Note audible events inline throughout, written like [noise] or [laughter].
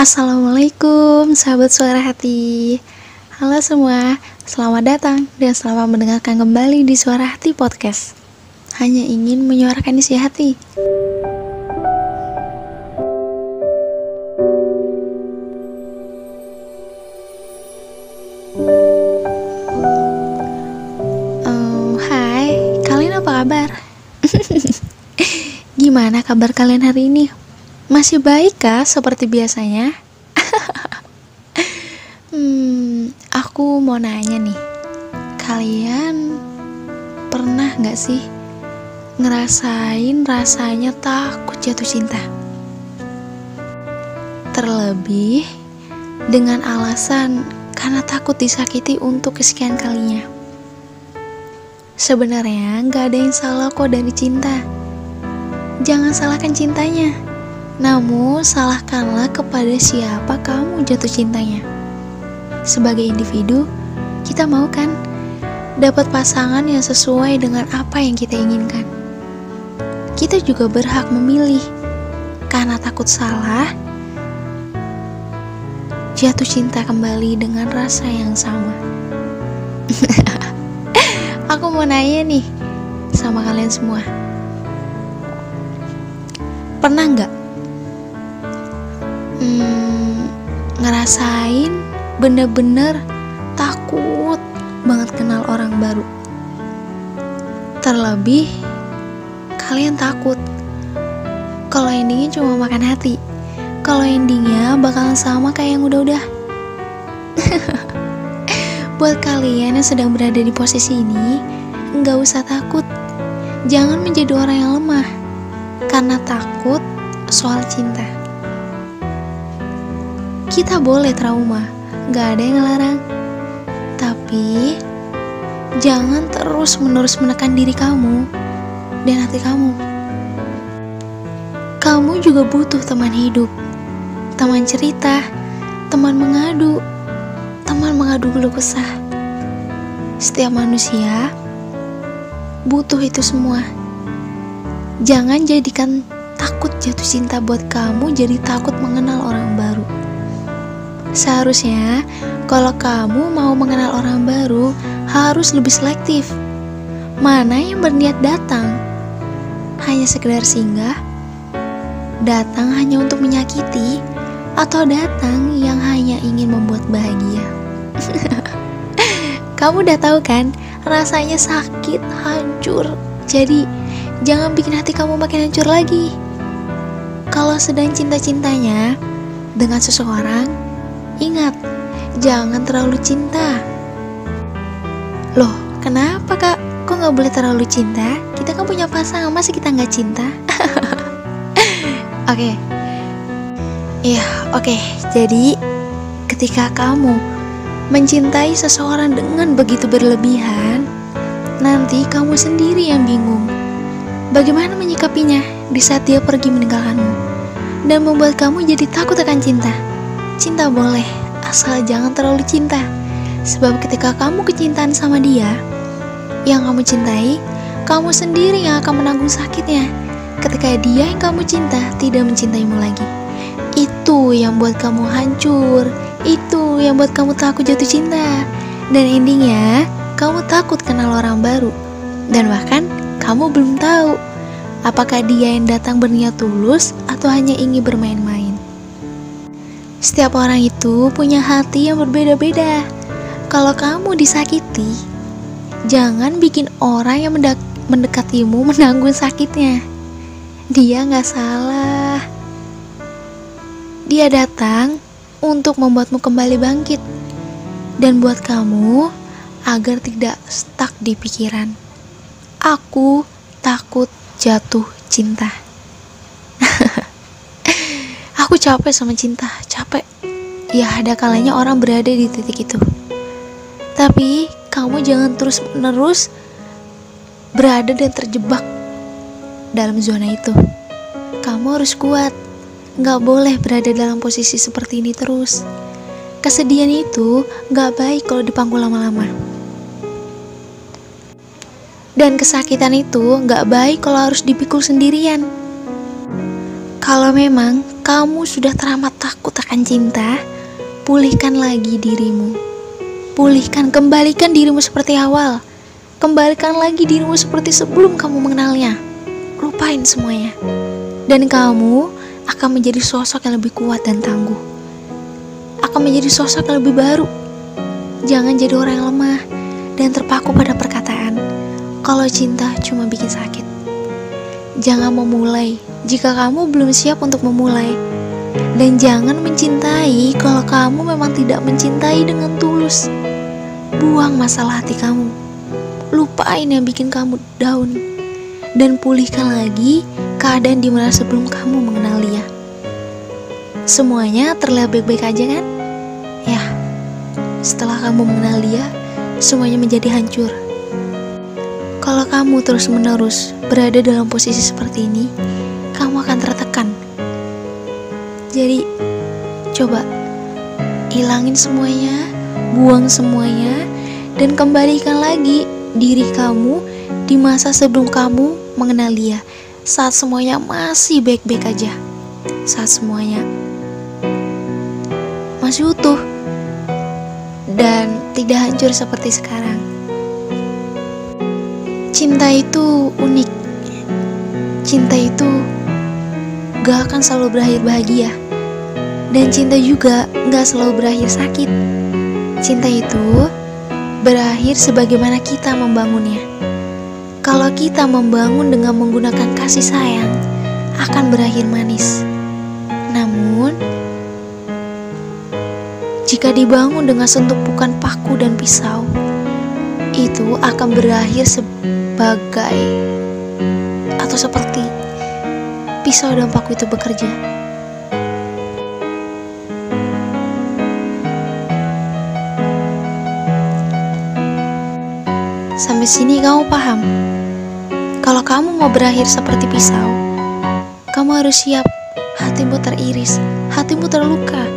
Assalamualaikum sahabat suara hati Halo semua, selamat datang dan selamat mendengarkan kembali di Suara Hati Podcast Hanya ingin menyuarakan isi hati Oh, hai, kalian apa kabar? [laughs] Gimana kabar kalian hari ini? Masih baik kah seperti biasanya? [laughs] hmm, aku mau nanya nih. Kalian pernah nggak sih ngerasain rasanya takut jatuh cinta? Terlebih dengan alasan karena takut disakiti untuk kesekian kalinya. Sebenarnya nggak ada yang salah kok dari cinta. Jangan salahkan cintanya namun, salahkanlah kepada siapa kamu jatuh cintanya. Sebagai individu, kita mau kan dapat pasangan yang sesuai dengan apa yang kita inginkan. Kita juga berhak memilih, karena takut salah, jatuh cinta kembali dengan rasa yang sama. [laughs] Aku mau nanya nih sama kalian semua. Pernah nggak hmm, ngerasain bener-bener takut banget kenal orang baru. Terlebih, kalian takut kalau endingnya cuma makan hati. Kalau endingnya bakalan sama kayak yang udah-udah. [laughs] Buat kalian yang sedang berada di posisi ini, nggak usah takut. Jangan menjadi orang yang lemah, karena takut soal cinta. Kita boleh trauma, gak ada yang ngelarang. Tapi, jangan terus-menerus menekan diri kamu dan hati kamu. Kamu juga butuh teman hidup, teman cerita, teman mengadu, teman mengadu keluh kesah. Setiap manusia butuh itu semua. Jangan jadikan takut jatuh cinta buat kamu jadi takut mengenal orang. Seharusnya, kalau kamu mau mengenal orang baru, harus lebih selektif. Mana yang berniat datang? Hanya sekedar singgah? Datang hanya untuk menyakiti? Atau datang yang hanya ingin membuat bahagia? [laughs] kamu udah tahu kan, rasanya sakit, hancur. Jadi, jangan bikin hati kamu makin hancur lagi. Kalau sedang cinta-cintanya dengan seseorang, Ingat, jangan terlalu cinta. Loh, kenapa kak? Kok nggak boleh terlalu cinta? Kita kan punya pasangan, masa kita nggak cinta? [laughs] Oke, okay. Iya, oke. Okay. Jadi, ketika kamu mencintai seseorang dengan begitu berlebihan, nanti kamu sendiri yang bingung. Bagaimana menyikapinya di saat dia pergi meninggalkanmu dan membuat kamu jadi takut akan cinta? Cinta boleh, asal jangan terlalu cinta. Sebab ketika kamu kecintaan sama dia, yang kamu cintai, kamu sendiri yang akan menanggung sakitnya. Ketika dia yang kamu cinta tidak mencintaimu lagi. Itu yang buat kamu hancur. Itu yang buat kamu takut jatuh cinta. Dan endingnya, kamu takut kenal orang baru. Dan bahkan, kamu belum tahu apakah dia yang datang berniat tulus atau hanya ingin bermain-main. Setiap orang itu punya hati yang berbeda-beda. Kalau kamu disakiti, jangan bikin orang yang mendekatimu [laughs] menanggung sakitnya. Dia nggak salah. Dia datang untuk membuatmu kembali bangkit dan buat kamu agar tidak stuck di pikiran. Aku takut jatuh cinta. Aku capek sama cinta, capek. Ya, ada kalanya orang berada di titik itu. Tapi kamu jangan terus-menerus berada dan terjebak dalam zona itu. Kamu harus kuat. Gak boleh berada dalam posisi seperti ini terus. Kesedihan itu gak baik kalau dipangku lama-lama. Dan kesakitan itu gak baik kalau harus dipikul sendirian Kalau memang kamu sudah teramat takut akan cinta, pulihkan lagi dirimu. Pulihkan, kembalikan dirimu seperti awal. Kembalikan lagi dirimu seperti sebelum kamu mengenalnya. Lupain semuanya. Dan kamu akan menjadi sosok yang lebih kuat dan tangguh. Akan menjadi sosok yang lebih baru. Jangan jadi orang yang lemah dan terpaku pada perkataan kalau cinta cuma bikin sakit. Jangan memulai jika kamu belum siap untuk memulai. Dan jangan mencintai kalau kamu memang tidak mencintai dengan tulus. Buang masalah hati kamu lupain yang bikin kamu down dan pulihkan lagi keadaan di mana sebelum kamu mengenal dia. Semuanya terlihat baik-baik aja kan? Ya, setelah kamu mengenal dia, semuanya menjadi hancur. Kalau kamu terus-menerus berada dalam posisi seperti ini, kamu akan tertekan. Jadi, coba hilangin semuanya, buang semuanya, dan kembalikan lagi diri kamu di masa sebelum kamu mengenal dia, saat semuanya masih baik-baik aja, saat semuanya masih utuh dan tidak hancur seperti sekarang. Cinta itu unik, cinta itu gak akan selalu berakhir bahagia, dan cinta juga gak selalu berakhir sakit. Cinta itu berakhir sebagaimana kita membangunnya. Kalau kita membangun dengan menggunakan kasih sayang, akan berakhir manis. Namun, jika dibangun dengan sentuhan paku dan pisau, itu akan berakhir sebagai atau seperti pisau dan paku itu bekerja. Sampai sini kamu paham? Kalau kamu mau berakhir seperti pisau, kamu harus siap hatimu teriris, hatimu terluka,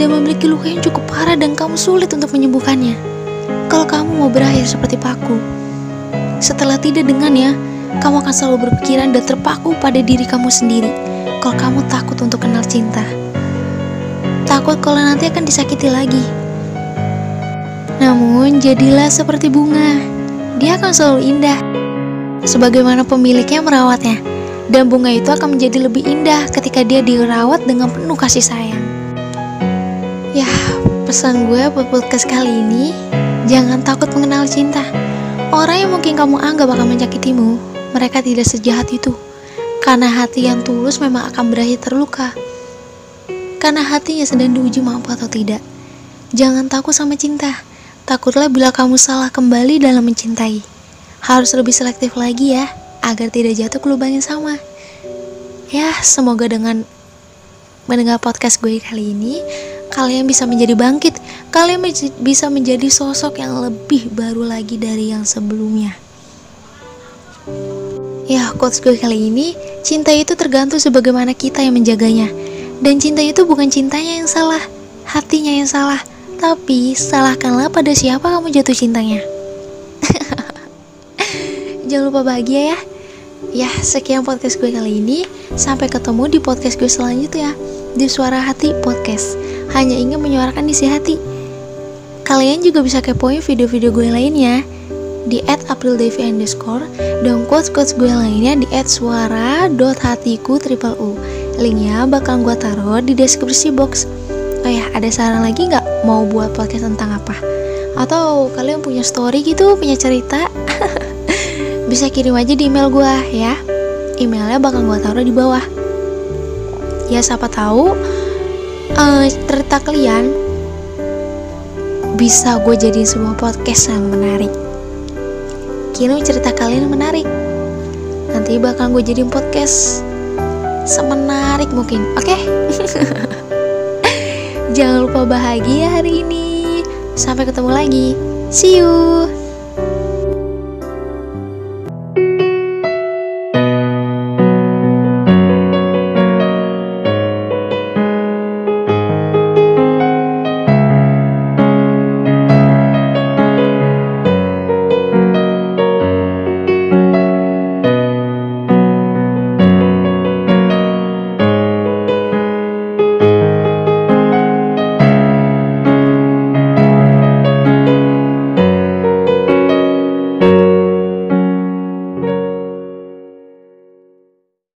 dan memiliki luka yang cukup parah dan kamu sulit untuk menyembuhkannya. Kalau kamu mau berakhir seperti paku, setelah tidak dengannya, kamu akan selalu berpikiran dan terpaku pada diri kamu sendiri. Kalau kamu takut untuk kenal cinta, takut kalau nanti akan disakiti lagi. Namun, jadilah seperti bunga dia akan selalu indah. Sebagaimana pemiliknya merawatnya, dan bunga itu akan menjadi lebih indah ketika dia dirawat dengan penuh kasih sayang. Ya, pesan gue buat podcast kali ini, jangan takut mengenal cinta. Orang yang mungkin kamu anggap akan menyakitimu, mereka tidak sejahat itu. Karena hati yang tulus memang akan berakhir terluka. Karena hatinya sedang diuji mampu atau tidak. Jangan takut sama cinta Takutlah bila kamu salah kembali dalam mencintai. Harus lebih selektif lagi ya, agar tidak jatuh ke lubang yang sama. Ya, semoga dengan mendengar podcast gue kali ini, kalian bisa menjadi bangkit. Kalian bisa menjadi sosok yang lebih baru lagi dari yang sebelumnya. Ya, quotes gue kali ini, cinta itu tergantung sebagaimana kita yang menjaganya. Dan cinta itu bukan cintanya yang salah, hatinya yang salah tapi salahkanlah pada siapa kamu jatuh cintanya. [laughs] Jangan lupa bahagia ya. Ya, sekian podcast gue kali ini. Sampai ketemu di podcast gue selanjutnya di Suara Hati Podcast. Hanya ingin menyuarakan isi hati. Kalian juga bisa kepoin video-video gue lainnya di @aprildevi underscore dan quotes-quotes gue lainnya di @suara.hatiku triple u. Linknya bakal gue taruh di deskripsi box. Oh ya, ada saran lagi nggak mau buat podcast tentang apa? Atau kalian punya story gitu, punya cerita? [laughs] Bisa kirim aja di email gue ya. Emailnya bakal gue taruh di bawah. Ya siapa tahu uh, cerita kalian bisa gue jadi sebuah podcast yang menarik. Kirim cerita kalian menarik. Nanti bakal gue jadiin podcast semenarik mungkin. Oke? Okay? [laughs] Jangan lupa bahagia hari ini. Sampai ketemu lagi. See you.